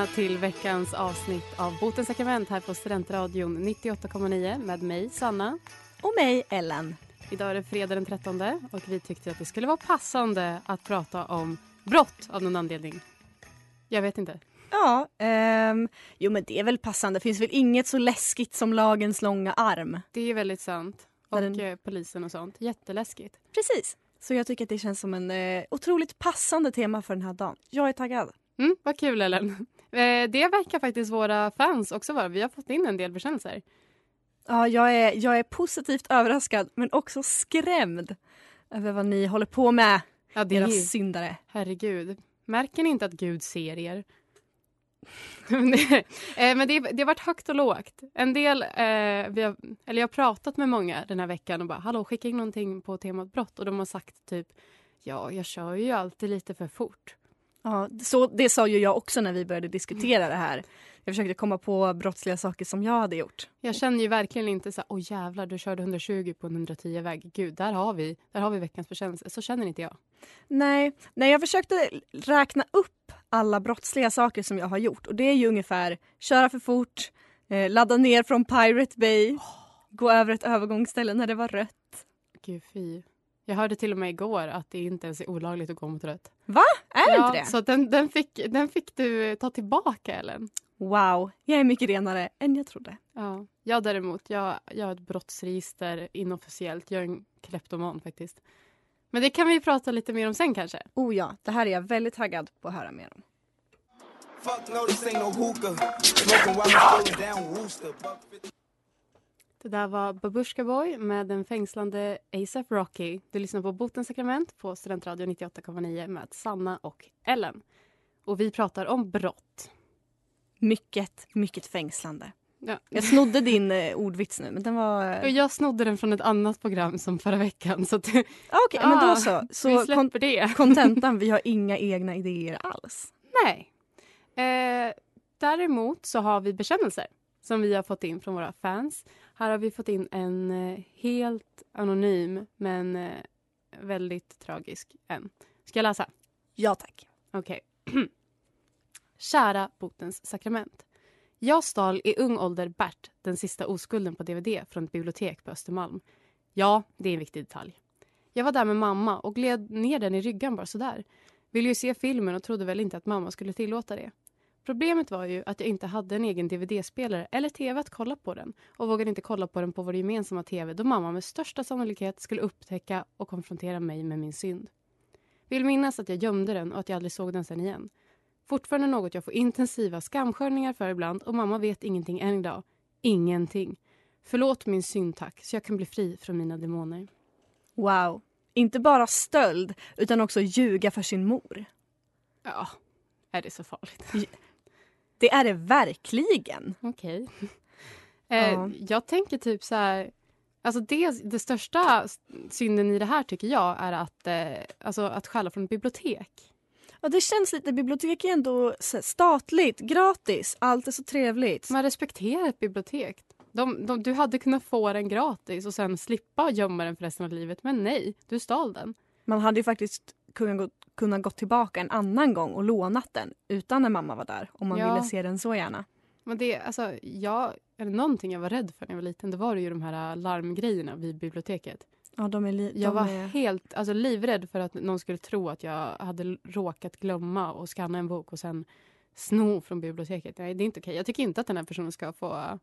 Välkomna till veckans avsnitt av Botens sakrament här på Studentradion 98,9 med mig Sanna. Och mig, Ellen. Idag är det fredag den 13 och vi tyckte att det skulle vara passande att prata om brott av någon anledning. Jag vet inte. Ja, ehm, jo men det är väl passande. Det finns väl inget så läskigt som lagens långa arm. Det är väldigt sant. Och den- eh, polisen och sånt. Jätteläskigt. Precis. Så jag tycker att det känns som en eh, otroligt passande tema för den här dagen. Jag är taggad. Mm, vad kul Ellen. Eh, Det verkar faktiskt våra fans också vara. Vi har fått in en del bekännelser. Ja, jag är, jag är positivt överraskad men också skrämd över vad ni håller på med, Ja, det era ju, syndare. herregud. Märker ni inte att Gud ser er? Men det- eh, Men det, det har varit högt och lågt. En del, eh, vi har, eller jag har pratat med många den här veckan och bara hallå skicka in någonting på temat brott och de har sagt typ ja jag kör ju alltid lite för fort. Ja, så, det sa ju jag också när vi började diskutera det här. Jag försökte komma på brottsliga saker som jag hade gjort. Jag känner ju verkligen inte så åh jävlar du körde 120 på en 110-väg. Gud, där har vi, där har vi veckans bekännelse. Så känner inte jag. Nej, nej, jag försökte räkna upp alla brottsliga saker som jag har gjort och det är ju ungefär köra för fort, eh, ladda ner från Pirate Bay, gå över ett övergångsställe när det var rött. Gud fy. Jag hörde till och med igår att det inte ens är olagligt att gå mot rött. Är det ja, inte det? Så den, den, fick, den fick du ta tillbaka Ellen. Wow, jag är mycket renare än jag trodde. Ja. Jag däremot, jag, jag har ett brottsregister inofficiellt. Jag är en kleptoman faktiskt. Men det kan vi prata lite mer om sen kanske. Oh ja, det här är jag väldigt taggad på att höra mer om. Det där var Babushka Boy med den fängslande ASAP Rocky. Du lyssnar på Botens sakrament på Studentradion 98,9 med Sanna och Ellen. Och vi pratar om brott. Mycket, mycket fängslande. Ja. Jag snodde din eh, ordvits nu men den var... Eh, Jag snodde den från ett annat program som förra veckan. Så att, ah, Okej, men då så. vi Så kon- släpper det. kontentan, vi har inga egna idéer alls. Nej. Eh, däremot så har vi bekännelser som vi har fått in från våra fans. Här har vi fått in en eh, helt anonym men eh, väldigt tragisk en. Ska jag läsa? Ja tack. Okej. Kära botens sakrament. Jag stal i ung ålder Bert, den sista oskulden på DVD från ett bibliotek på Östermalm. Ja, det är en viktig detalj. Jag var där med mamma och gled ner den i ryggan bara sådär. Ville ju se filmen och trodde väl inte att mamma skulle tillåta det. Problemet var ju att jag inte hade en egen DVD-spelare eller TV att kolla på den och vågade inte kolla på den på vår gemensamma TV då mamma med största sannolikhet skulle upptäcka och konfrontera mig med min synd. Vill minnas att jag gömde den och att jag aldrig såg den sen igen. Fortfarande något jag får intensiva skamskörningar för ibland och mamma vet ingenting än idag. Ingenting. Förlåt min synd tack, så jag kan bli fri från mina demoner. Wow. Inte bara stöld utan också ljuga för sin mor. Ja, är det så farligt? Det är det verkligen. Okej. Eh, Ja. Jag tänker typ så här... Alltså det, det största synden i det här tycker jag är att, eh, alltså att stjäla från ett bibliotek. Ja, det känns lite, bibliotek är ändå statligt, gratis, allt är så trevligt. Man respekterar ett bibliotek. De, de, du hade kunnat få den gratis och sen slippa gömma den för resten av livet. Men nej, du stal den. Man hade ju faktiskt kunnat gå, kunnat gå tillbaka en annan gång och lånat den utan när mamma var där om man Ja. ville se den så gärna. Men det, alltså, jag, är det någonting jag var rädd för när jag var liten, det var det ju de här larmgrejerna vid biblioteket. Ja, de är li- Jag var är... helt alltså, livrädd för att någon skulle tro att jag hade råkat glömma och skanna en bok och sen sno från biblioteket. Nej, det är inte okej. Jag tycker inte att den här personen ska få,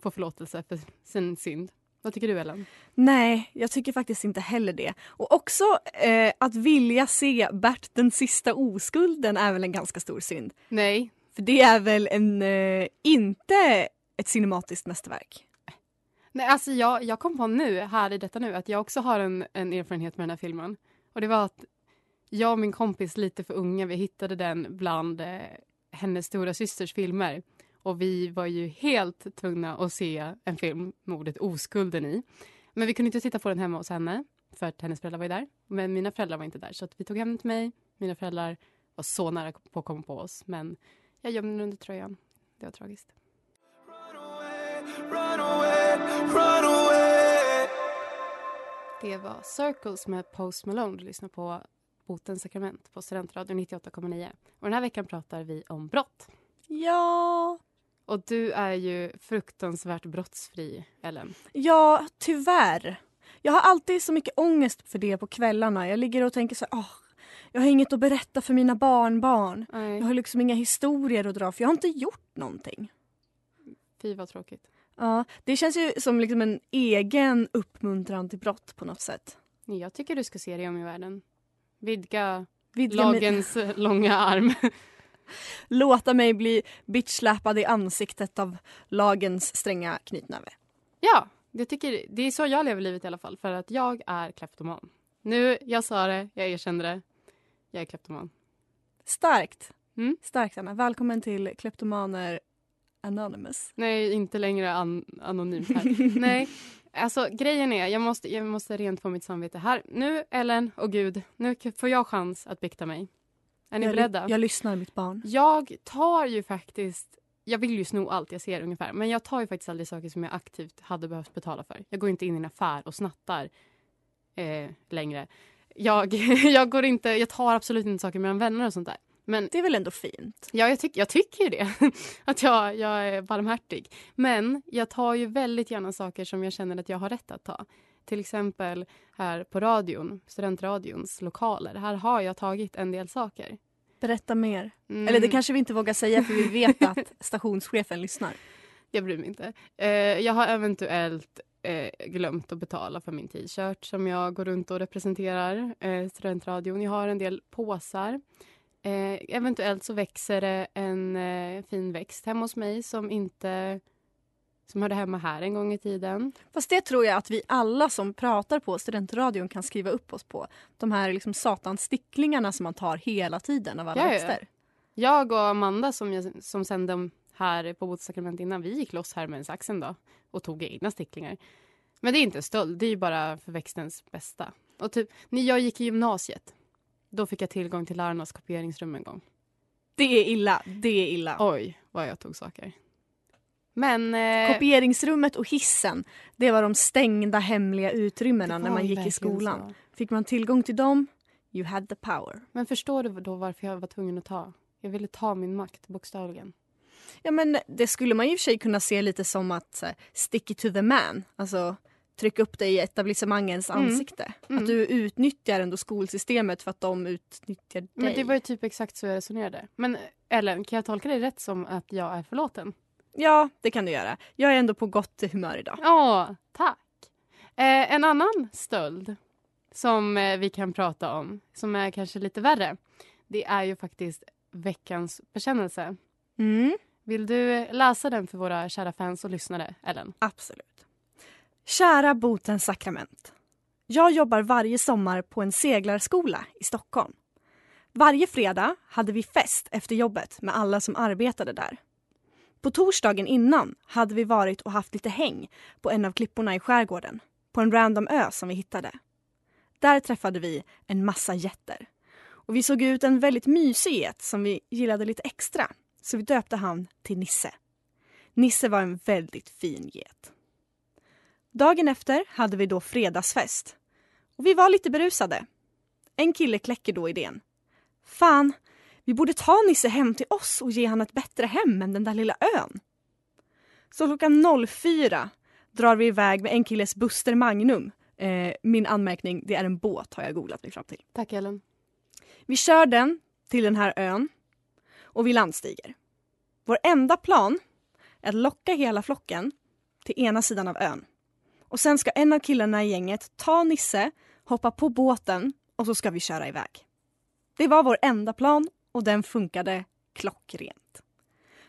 få förlåtelse för sin synd. Vad tycker du, Ellen? Nej, jag tycker faktiskt inte heller det. Och också eh, att vilja se Bert den sista oskulden är väl en ganska stor synd. Nej. För det är väl en, eh, inte ett cinematiskt mästerverk. Nej, alltså jag, jag kom på nu, här i detta nu, att jag också har en, en erfarenhet med den här filmen. Och det var att jag och min kompis, lite för unga, vi hittade den bland eh, hennes stora systers filmer. Och vi var ju helt tvungna att se en film, Mordet oskulden i. Men vi kunde inte titta på den hemma hos henne för att hennes föräldrar var ju där. Men mina föräldrar var inte där så att vi tog hem den till mig. Mina föräldrar var så nära på att komma på oss men jag gömde den under tröjan. Det var tragiskt. Run away, run away. Det var Circles med Post Malone. Du lyssnar på Botens sakrament på Studentradion 98,9. Och den här veckan pratar vi om brott. Ja, och du är ju fruktansvärt brottsfri, Ellen. ja, tyvärr. Jag har alltid så mycket ångest för det på kvällarna. Jag ligger och tänker så här, "Åh, jag har inget att berätta för mina barnbarn. Nej, Jag har liksom inga historier att dra för jag har inte gjort någonting. fy vad tråkigt. Ja, det känns ju som liksom en egen uppmuntran till brott på något sätt. Jag tycker du ska se dig om i världen. Vidga Vidga lagens långa arm. Låta mig bli bitchsläpad i ansiktet av lagens stränga knytnäve. Ja, jag tycker, det är så jag lever livet i alla fall. För att jag är kleptoman. Nu, jag sa det, jag erkände det. Jag är kleptoman. Starkt. Mm. Starkt, Anna. Välkommen till Kleptomaner Anonymous. Nej, inte längre an anonymt här. Nej, alltså grejen är, jag måste, jag måste rent få mitt samvete här. Nu, Ellen och Gud, nu får jag chans att bikta mig. Är ni jag, beredda? Jag lyssnar mitt barn. Jag tar ju faktiskt... Jag vill ju sno allt jag ser ungefär. Men jag tar ju faktiskt aldrig saker som jag aktivt hade behövt betala för. Jag går inte in i en affär och snattar eh, längre. Jag, jag, går inte, jag tar absolut inte saker mellan vänner och sånt där. Men Det är väl ändå fint? ja, jag, tyck, jag tycker ju det. Att jag, jag är barmhärtig. Men jag tar ju väldigt gärna saker som jag känner att jag har rätt att ta. Till exempel här på radion, studentradions lokaler. Här har jag tagit en del saker. Berätta mer. Mm. Eller det kanske vi inte vågar säga för vi vet att stationschefen lyssnar. Jag bryr mig inte. Eh, jag har eventuellt eh, glömt att betala för min t-shirt som jag går runt och representerar. Eh, studentradion. Jag har en del påsar. Eh, eventuellt så växer det en eh, fin växt hemma hos mig som inte som hörde hemma här en gång i tiden. Fast det tror jag att vi alla som pratar på studentradion kan skriva upp oss på. De här liksom satansticklingarna som man tar hela tiden av alla Ja, ja, ja. växter. Jag och Amanda som, jag, som sände här på Botssakrament innan, vi gick loss här med en sax en dag och tog egna sticklingar. Men det är inte stöld, det är bara för växtens bästa. Och typ, när jag gick i gymnasiet, då fick jag tillgång till lärarnas kopieringsrum en gång. Det är illa. Det är illa. Oj, vad jag tog saker. Men... Eh, Kopieringsrummet och hissen, det var de stängda hemliga utrymmena när man gick i skolan. så. Fick man tillgång till dem, you had the power. Men förstår du då varför jag var tvungen att ta? Jag ville ta min makt, bokstavligen. Ja men det skulle man ju i och för sig kunna se lite som att här, stick it to the man. Alltså trycka upp dig i etablissemangens Mm. ansikte. Mm. Att du utnyttjar ändå skolsystemet för att de utnyttjar dig. Men det var ju typ exakt så jag resonerade. Men Ellen, kan jag tolka dig rätt som att jag är förlåten? Ja, det kan du göra. Jag är ändå på gott humör idag. Åh, tack. Eh, en annan stöld som eh, vi kan prata om, som är kanske lite värre, det är ju faktiskt veckans bekännelse. Mm, Vill du läsa den för våra kära fans och lyssnare, Ellen? absolut. Kära Botens sakrament. Jag jobbar varje sommar på en seglarskola i Stockholm. Varje fredag hade vi fest efter jobbet med alla som arbetade där. På torsdagen innan hade vi varit och haft lite häng på en av klipporna i skärgården, på en random ö som vi hittade. Där träffade vi en massa getter. Och vi såg ut en väldigt mysig get som vi gillade lite extra, så vi döpte han till Nisse. Nisse var en väldigt fin get. Dagen efter hade vi då fredagsfest. Och vi var lite berusade. En kille kläcker då idén. Fan, vi borde ta Nisse hem till oss och ge han ett bättre hem än den där lilla ön. Så klockan 04 drar vi iväg med en killes Buster Magnum. Eh, min anmärkning, det är en båt har jag googlat mig fram till. Tack, Ellen. Vi kör den till den här ön och vi landstiger. Vår enda plan är att locka hela flocken till ena sidan av ön. Och sen ska en av killarna i gänget ta Nisse, hoppa på båten och så ska vi köra iväg. Det var vår enda plan och den funkade klockrent.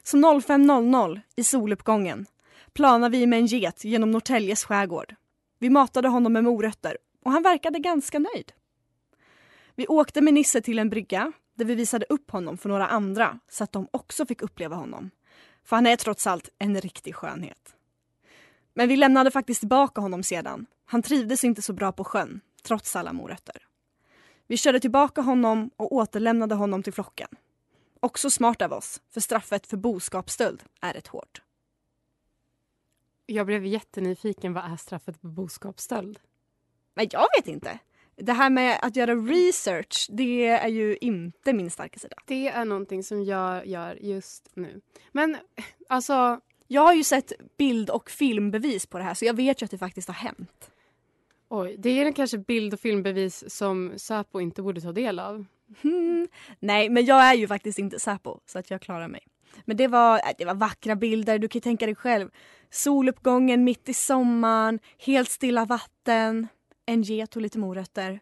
Så 05.00 i soluppgången planar vi med en get genom Norrtäljes skärgård. Vi matade honom med morötter och han verkade ganska nöjd. Vi åkte med Nisse till en brygga där vi visade upp honom för några andra så att de också fick uppleva honom. För han är trots allt en riktig skönhet. Men vi lämnade faktiskt tillbaka honom sedan. Han trivdes inte så bra på sjön, trots alla morötter. Vi körde tillbaka honom och återlämnade honom till flocken. Också smart av oss, för straffet för boskapsstöld är rätt hårt. Jag blev jättenyfiken. Vad är straffet för boskapsstöld? Men jag vet inte. Det här med att göra research, det är ju inte min starka sida. Det är någonting som jag gör just nu. Men alltså, Jag har ju sett bild och filmbevis på det här så jag vet ju att det faktiskt har hänt. Oj, det är kanske bild och filmbevis som Säpo inte borde ta del av. Hmm. Nej, men jag är ju faktiskt inte Säpo så att jag klarar mig. Men det var, äh, det var vackra bilder, du kan tänka dig själv. Soluppgången mitt i sommaren, helt stilla vatten, en get och lite morötter.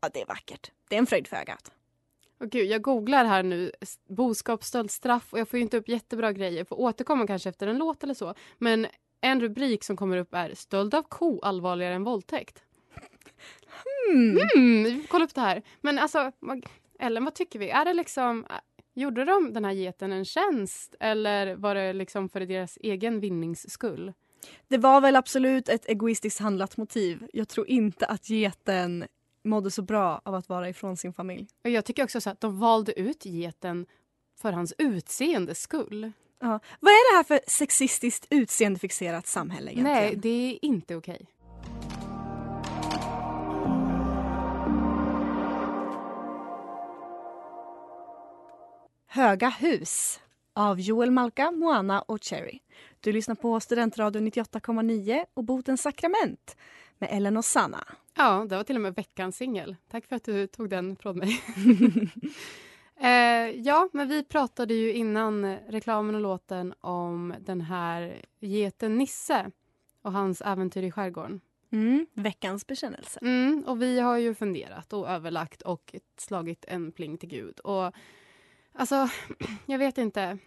Ja, det är vackert. Det är en fröjd för ögat. Och gud, jag googlar här nu, boskapsstöld, straff och jag får inte upp jättebra grejer. Får återkomma kanske efter en låt eller så. Men en rubrik som kommer upp är stöld av ko allvarligare än våldtäkt. Mm, får kolla upp det här. Men alltså, vad- Ellen, vad tycker vi? Är det liksom, gjorde de den här geten en tjänst eller var det liksom för deras egen vinnings skull? Det var väl absolut ett egoistiskt handlat motiv. Jag tror inte att geten mådde så bra av att vara ifrån sin familj. Och jag tycker också så att de valde ut geten för hans utseendes skull. Ja. Vad är det här för sexistiskt utseendefixerat samhälle egentligen? Nej, det är inte okej. Höga hus av Joel Malka, Moana och Cherry. Du lyssnar på Studentradion 98,9 och Botens sakrament med Ellen och Sanna. Ja, det var till och med veckans singel. Tack för att du tog den från mig. eh, ja, men vi pratade ju innan reklamen och låten om den här geten Nisse och hans äventyr i skärgården. Mm, veckans bekännelse. Mm, och vi har ju funderat och överlagt och slagit en pling till Gud. Och alltså, jag vet inte.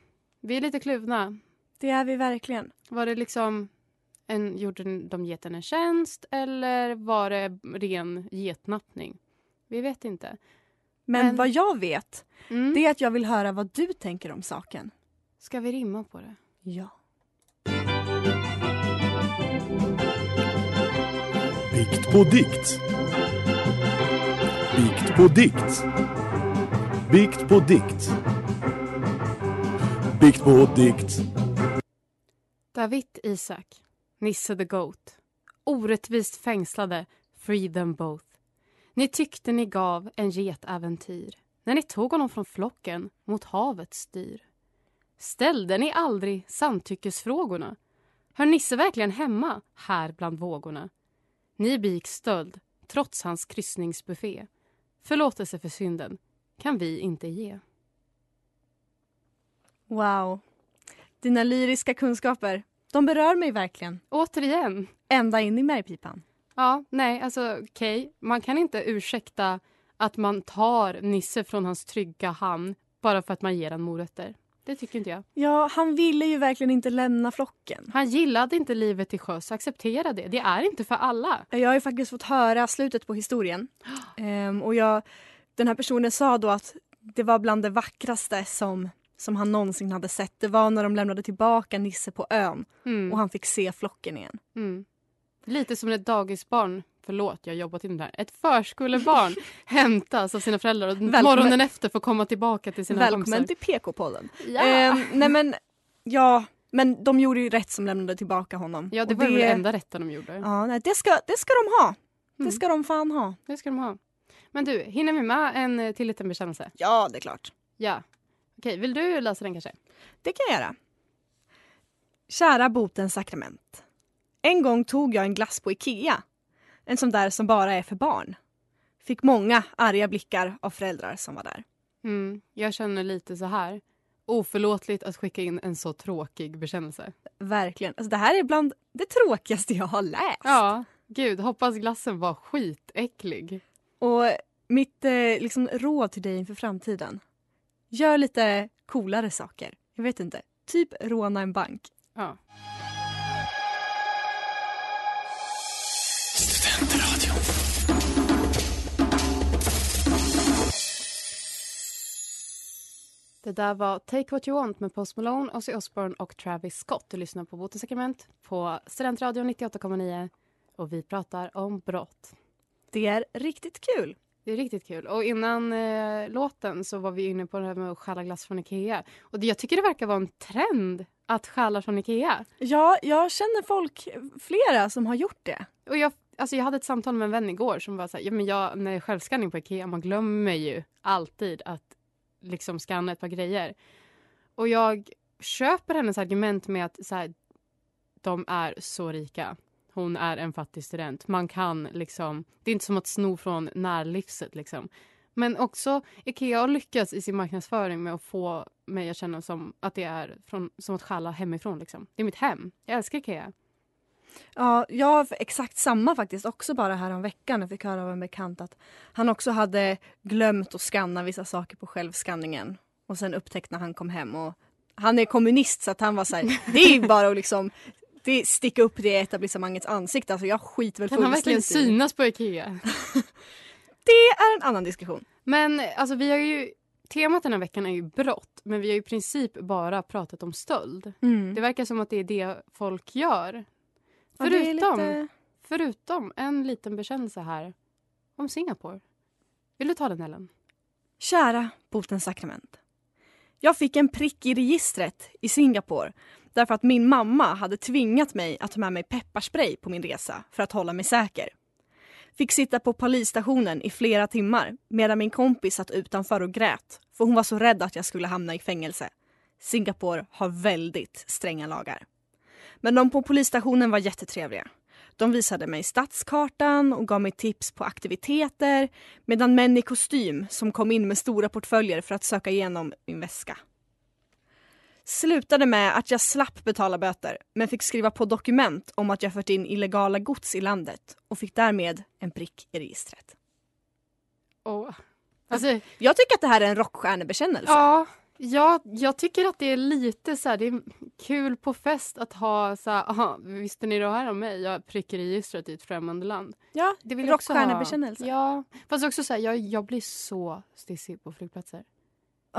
Vi är lite kluvna. Det är vi verkligen. Var det liksom en, gjorde de geten en tjänst eller var det ren getnappning? Vi vet inte. Men, Men- vad jag vet, Mm. det är att jag vill höra vad du tänker om saken. Ska vi rimma på det? Ja. Bikt på dikt. Bikt på dikt. Bikt på dikt. Bikt på dikt. David Isak, Nisse the Goat. Orättvist fängslade, free them both. Ni tyckte ni gav en getäventyr. när ni tog honom från flocken mot havets styr. Ställde ni aldrig samtyckesfrågorna? Hör Nisse verkligen hemma här bland vågorna? Ni begick stöld trots hans kryssningsbuffé. Förlåtelse för synden kan vi inte ge. Wow. Dina lyriska kunskaper, de berör mig verkligen. Återigen, Ända in i märgpipan. Ja, nej, alltså okej. Man kan inte ursäkta att man tar Nisse från hans trygga hamn bara för att man ger han morötter. Det tycker inte jag. Ja, han ville ju verkligen inte lämna flocken. Han gillade inte livet till sjöss. Acceptera det. Det är inte för alla. Jag har ju faktiskt fått höra slutet på historien. Ehm, och jag, den här personen sa då att det var bland det vackraste som, som han någonsin hade sett. Det var när de lämnade tillbaka Nisse på ön Mm. och han fick se flocken igen. Mm. Lite som ett dagisbarn, förlåt jag har jobbat in det här, ett förskolebarn hämtas av sina föräldrar och Välkommen. morgonen efter får komma tillbaka till sina Välkommen kompisar. till PK-podden. Ja. Ehm, nej men, ja, men de gjorde ju rätt som lämnade tillbaka honom. ja, det Och var väl det enda rätta de gjorde. Ja, nej, det, ska, det ska de ha. Mm. Det ska de fan ha. Det ska de ha. Men du, hinner vi med en eh, till liten bekännelse? Ja, det är klart. Ja. Okej, vill du läsa den kanske? Det kan jag göra. Kära botens sakrament. En gång tog jag en glass på Ikea. En sån där som bara är för barn. Fick många arga blickar av föräldrar som var där. Mm, jag känner lite så här. Oförlåtligt att skicka in en så tråkig bekännelse. Verkligen. Alltså, det här är bland det tråkigaste jag har läst. Ja, gud, hoppas glassen var skitäcklig. Och mitt eh, liksom, råd till dig inför framtiden. Gör lite coolare saker. Jag vet inte. Typ råna en bank. Ja. Det där var Take What You Want med Post Malone, Ozzy Osbourne och Travis Scott. Du lyssnar på Botens sakrament på Studentradion 98,9 och vi pratar om brott. Det är riktigt kul. Det är riktigt kul. Och innan eh, låten så var vi inne på det här med att stjäla glass från Ikea. Och det, jag tycker det verkar vara en trend att stjäla från Ikea. Ja, jag känner folk, flera som har gjort det. Och jag, alltså jag hade ett samtal med en vän igår som var så här, ja men jag, när jag är självskanning på Ikea, man glömmer ju alltid att liksom scanna ett par grejer. Och jag köper hennes argument med att så här, de är så rika. Hon är en fattig student. Man kan liksom, det är inte som att sno från närlivset liksom. Men också Ikea har lyckats i sin marknadsföring med att få mig att känna som att det är från, som att stjäla hemifrån. Liksom. Det är mitt hem. Jag älskar Ikea. Ja, jag har exakt samma faktiskt också bara här om veckan. Jag fick höra av en bekant att han också hade glömt att scanna vissa saker på självskanningen. Och sen upptäckte när han kom hem och han är kommunist så att han var så här, det är bara att liksom det sticka upp det i etablissemangets ansikte. Alltså jag skiter väl Kan han verkligen synas på Ikea? Det är en annan diskussion. Men alltså vi har ju, temat den här veckan är ju brott. Men vi har i princip bara pratat om stöld. Det verkar som att det är det folk gör. Ja, Förutom, lite- förutom en liten bekännelse här om Singapore. Vill du ta den Ellen? Kära botens sakrament. Jag fick en prick i registret i Singapore därför att min mamma hade tvingat mig att ta med mig pepparspray på min resa för att hålla mig säker. Fick sitta på polisstationen i flera timmar medan min kompis satt utanför och grät för hon var så rädd att jag skulle hamna i fängelse. Singapore har väldigt stränga lagar. Men de på polisstationen var jättetrevliga. De visade mig stadskartan och gav mig tips på aktiviteter medan män i kostym som kom in med stora portföljer för att söka igenom min väska. Slutade med att jag slapp betala böter men fick skriva på dokument om att jag fört in illegala gods i landet och fick därmed en prick i registret. Oh. Alltså, Jag tycker att det här är en rockstjärnebekännelse. ja, ja, jag tycker att det är lite så här, det är kul på fest att ha så här, aha, visste ni det här om mig? Jag prickar registret i ett främmande land. ja Det vill rockstjärnebekännelse. Ja, fast också så här, jag, jag blir så stissig på flygplatser.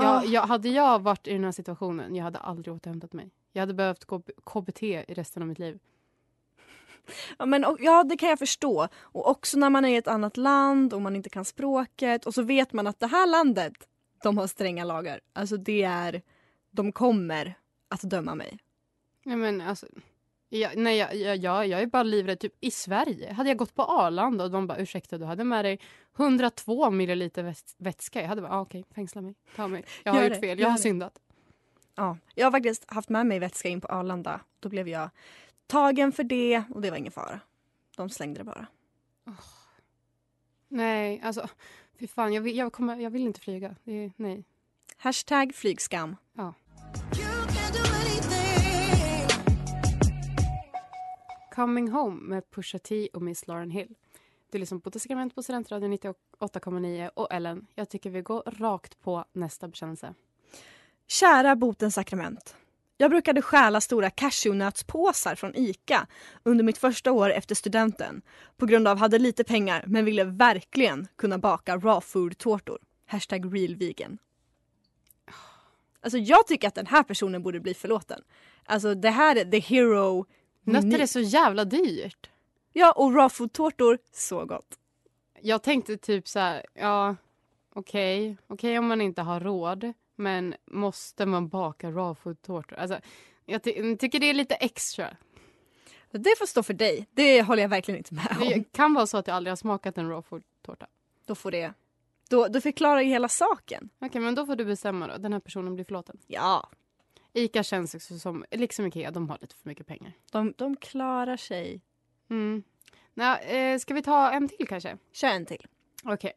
Jag, jag, hade jag varit i den här situationen, jag hade aldrig återhämtat mig. Jag hade behövt gå KBT i resten av mitt liv. Ja, men, och, ja, det kan jag förstå. Och också när man är i ett annat land och man inte kan språket och så vet man att det här landet, de har stränga lagar. Alltså det är, de kommer att döma mig. Ja, men alltså, jag, nej, jag, jag, jag, jag är bara livrädd. Typ, I Sverige hade jag gått på Arlanda och de bara ursäkta du hade med dig 102 milliliter väts- vätska. Jag hade bara ah, okej, fängsla mig, ta mig. Jag har Gör gjort fel, jag har det. syndat. Ja, jag har faktiskt haft med mig vätska in på Arlanda. Då blev jag tagen för det och det var ingen fara. De slängde det bara. Nej, alltså fy fan, jag vill, jag kommer, jag vill inte flyga. Det, nej. Hashtag flygskam. Coming Home med Pusha T och Miss Lauren Hill. Du lyssnar på Sakrament på Studentradion 98,9 och Ellen, jag tycker vi går rakt på nästa bekännelse. Kära botens sakrament. Jag brukade stjäla stora cashewnötspåsar från ICA under mitt första år efter studenten på grund av hade lite pengar men ville verkligen kunna baka raw food-tårtor. Hashtag RealVegan. Alltså jag tycker att den här personen borde bli förlåten. Alltså det här är the hero. Nötter är så jävla dyrt. Ja och raw food-tårtor, så gott. Jag tänkte typ så här, ja okej, okej om man inte har råd men måste man baka raw food-tårtor? Alltså, jag ty- tycker det är lite extra. Det får stå för dig. Det håller jag verkligen inte med om. Det kan vara så att jag aldrig har smakat en raw food-tårta. Då får det... Då, då förklarar ju hela saken. Okej, men då får du bestämma då. Den här personen blir förlåten. Ja, Ica känns också som, liksom Ikea, de har lite för mycket pengar. de, de klarar sig. Mm. Nå, eh, ska vi ta en till kanske? Kör en till. Okej.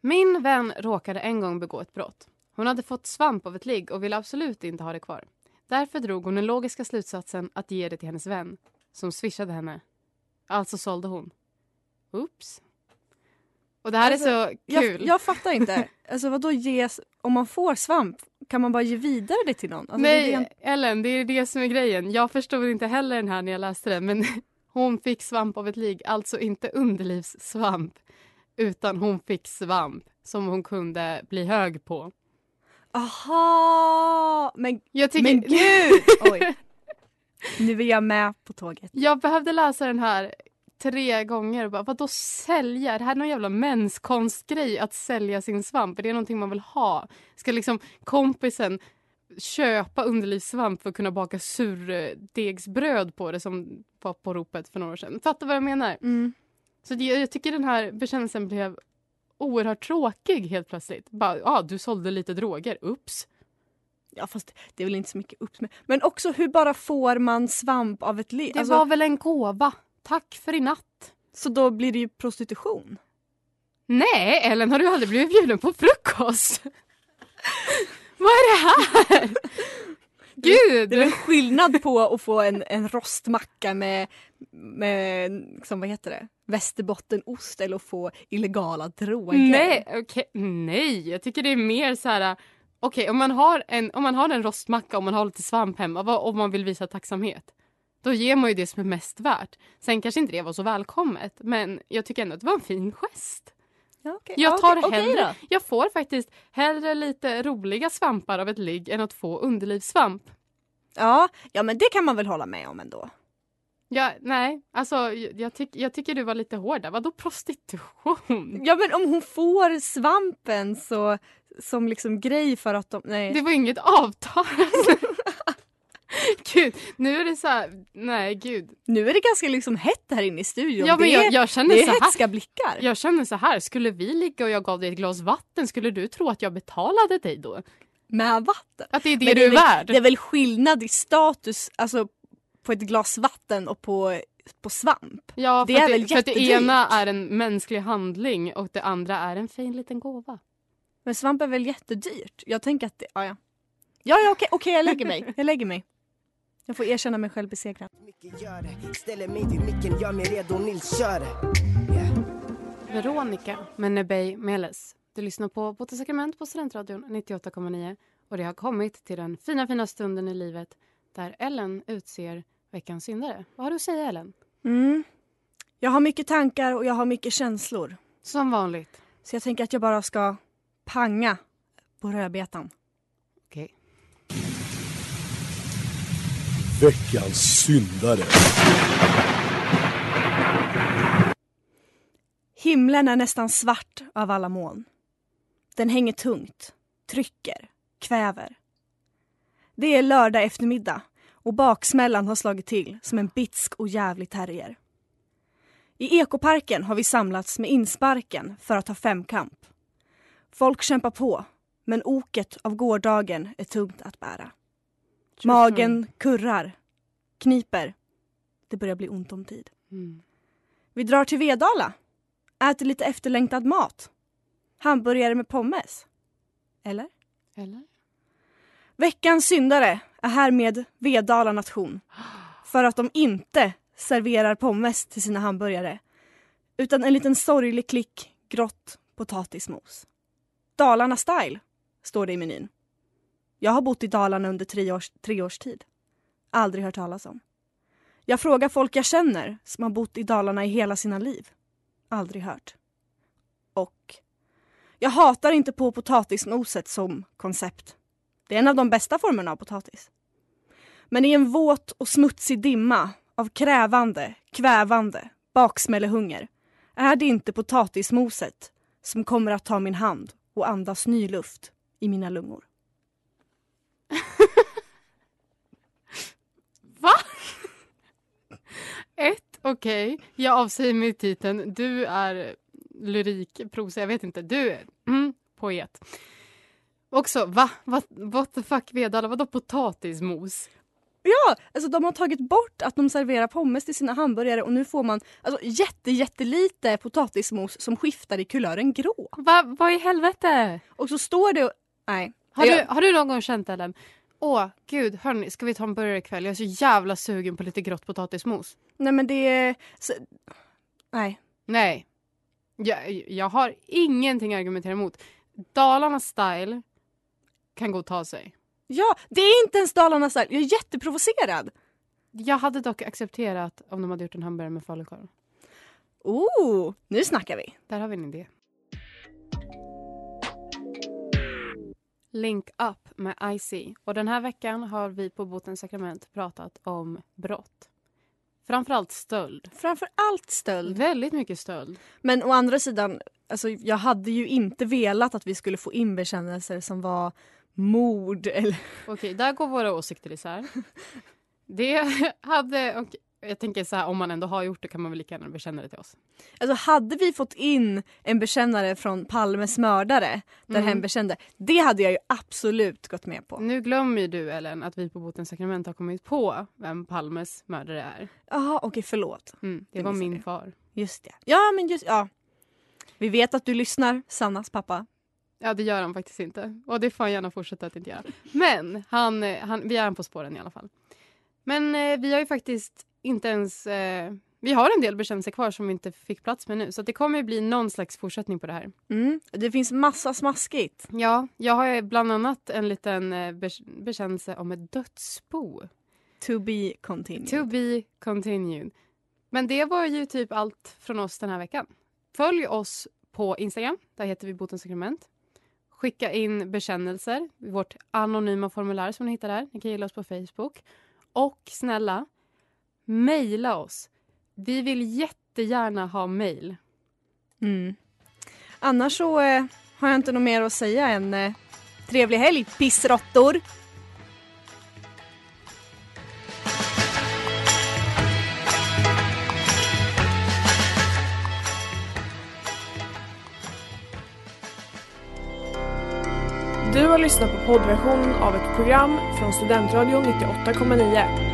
Min vän råkade en gång begå ett brott. Hon hade fått svamp av ett ligg och ville absolut inte ha det kvar. Därför drog hon den logiska slutsatsen att ge det till hennes vän, som swishade henne. Alltså sålde hon. Oops. Och det här Alltså, är så kul. Jag, jag fattar inte. Alltså vad då ges... Om man får svamp, kan man bara ge vidare det till någon? Alltså, det Nej, är rent- Ellen, det är det som är grejen. Jag förstod inte heller den här när jag läste den, men hon fick svamp av ett ligg. Alltså inte underlivssvamp, utan hon fick svamp som hon kunde bli hög på. Aha! Men, Jag, tycker, men gud! Oj. Nu är jag med på tåget. jag behövde läsa den här tre gånger och bara, vadå sälja? Det här är någon jävla menskonstgrej att sälja sin svamp. Är det någonting man vill ha? Ska liksom kompisen köpa underlivssvamp för att kunna baka surdegsbröd på det som var på ropet för några år sedan? Fattar vad jag menar? Mm. Så det, jag tycker den här bekännelsen blev oerhört tråkig helt plötsligt. Bara, ja, ah, du sålde lite droger. Ups. Ja fast det är väl inte så mycket med. Men också hur bara får man svamp av ett liv? Det Alltså, var väl en gåva. Tack för i natt. Så då blir det ju prostitution. Nej, Ellen, har du aldrig blivit bjuden på frukost? Vad är det här? Gud! Det är väl skillnad på att få en, en rostmacka med, med liksom, vad heter det? Västerbottenost eller att få illegala droger. Nej, okej. Nej, jag tycker det är mer så här... Okej, om, man har en, om man har en rostmacka och man har lite svamp hemma vad- och man vill visa tacksamhet. Då ger man ju det som är mest värt. Sen kanske inte det var så välkommet men jag tycker ändå att det var en fin gest. Ja, okej. Jag Ja, tar okej hellre, då. jag får faktiskt hellre lite roliga svampar av ett ligg än att få underlivssvamp. Ja, ja, men det kan man väl hålla med om ändå. Ja, nej, alltså jag, jag, tyck, jag tycker du var lite hård där. Vadå prostitution? Ja men om hon får svampen så som liksom grej för att de... Nej. Det var inget avtal. gud, nu är det så här, nej gud. Nu är det ganska liksom hett här inne i studion. Ja, men det, jag, är, jag känner det är så här. hätska blickar. Jag känner så här, skulle vi ligga och jag gav dig ett glas vatten, skulle du tro att jag betalade dig då? Med vatten. Att det är det Men du är väl, värd? Det är väl skillnad i status alltså, på ett glas vatten och på, på svamp. Ja, det är att väl det, för att det ena är en mänsklig handling och det andra är en fin liten gåva. Men svamp är väl jättedyrt? Jag tänker att det... Ja, ja. Ja, ja okej, okej, jag lägger mig. Jag lägger mig. Jag får erkänna mig själv besegrad. Mycket gör det. Ställer mig vid micken, gör mig redo, Nils kör det. Yeah. Veronica med Nebej Meles. Du lyssnar på Botte sakrament på Studentradion 98,9 och det har kommit till den fina, fina stunden i livet där Ellen utser veckans syndare. Vad har du att säga Ellen? Mm. Jag har mycket tankar och jag har mycket känslor. Som vanligt. Så jag tänker att jag bara ska panga på rödbetan. Okej. Veckans syndare. Himlen är nästan svart av alla moln. Den hänger tungt, trycker, kväver. Det är lördag eftermiddag och baksmällan har slagit till som en bitsk och jävlig terrier. I ekoparken har vi samlats med insparken för att ha femkamp. Folk kämpar på, men oket av gårdagen är tungt att bära. Magen kurrar, kniper. Det börjar bli ont om tid. Mm. Vi drar till Vedala. Äter lite efterlängtad mat. Hamburgare med pommes. Eller? Eller? Veckans syndare är härmed Vedala nation. För att de inte serverar pommes till sina hamburgare. Utan en liten sorglig klick grått potatismos. Dalarna style, står det i menyn. Jag har bott i Dalarna under tre års, tre års tid. Aldrig hört talas om. Jag frågar folk jag känner som har bott i Dalarna i hela sina liv. Aldrig hört. Och jag hatar inte på potatismoset som koncept. Det är en av de bästa formerna av potatis. Men i en våt och smutsig dimma av krävande, kvävande baksmällehunger är det inte potatismoset som kommer att ta min hand och andas ny luft i mina lungor. Va? Ett, okej. Jag avsäger mig titeln. Du är lyrikprosa, jag vet inte. Du är mm, poet. Också, va? What, what the fuck Vedala? Vadå potatismos? Ja, alltså de har tagit bort att de serverar pommes till sina hamburgare och nu får man alltså, jätte, jättelite potatismos som skiftar i kulören grå. Va, vad i helvete? Och så står det... Nej. Har du, Jag- har du någon gång känt Ellen? Åh gud, hörni, ska vi ta en burgare ikväll? Jag är så jävla sugen på lite grått potatismos. Nej men det är... Så, nej. Nej. Jag, jag har ingenting att argumentera emot. Dalarna style kan gå och ta sig. Ja, det är inte ens Dalarna style. Jag är jätteprovocerad. Jag hade dock accepterat om de hade gjort en hamburgare med falukorv. Oh, nu snackar vi. Där har vi en idé. Link Up med IC. Och den här veckan har vi på Botens sakrament pratat om brott. Framförallt stöld. Framför allt stöld. Väldigt mycket stöld. Men å andra sidan, alltså, jag hade ju inte velat att vi skulle få in bekännelser som var mord eller... Okej, där går våra åsikter isär. Det hade... Och jag tänker så här, om man ändå har gjort det kan man väl lika gärna bekänna det till oss. Alltså hade vi fått in en bekännare från Palmes mördare där Mm. hen bekände, det hade jag ju absolut gått med på. Nu glömmer ju du, Ellen, att vi på Botens sakrament har kommit på vem Palmes mördare är. Jaha, okej förlåt. Mm, det Det var min jag. far. Just det. Ja men just, ja. Vi vet att du lyssnar, Sannas pappa. Ja, det gör han faktiskt inte. Och det får han gärna fortsätta att inte göra. Men han, eh, han, vi är han på spåren i alla fall. Men eh, vi har ju faktiskt inte ens... Eh, vi har en del bekännelser kvar som vi inte fick plats med nu. Så det kommer ju bli någon slags fortsättning på det här. Mm. Det finns massa smaskigt. Ja, jag har bland annat en liten eh, be- bekännelse om ett dödsbo. To be continued. To be continued. Men det var ju typ allt från oss den här veckan. Följ oss på Instagram. Där heter vi Botens sakrament. Skicka in bekännelser i vårt anonyma formulär som ni hittar där. Ni kan gilla oss på Facebook. Och snälla, mejla oss. Vi vill jättegärna ha mejl. Mm. Annars så eh, har jag inte något mer att säga än eh, trevlig helg, pissråttor! Du har lyssnat på poddversionen av ett program från Studentradion 98,9.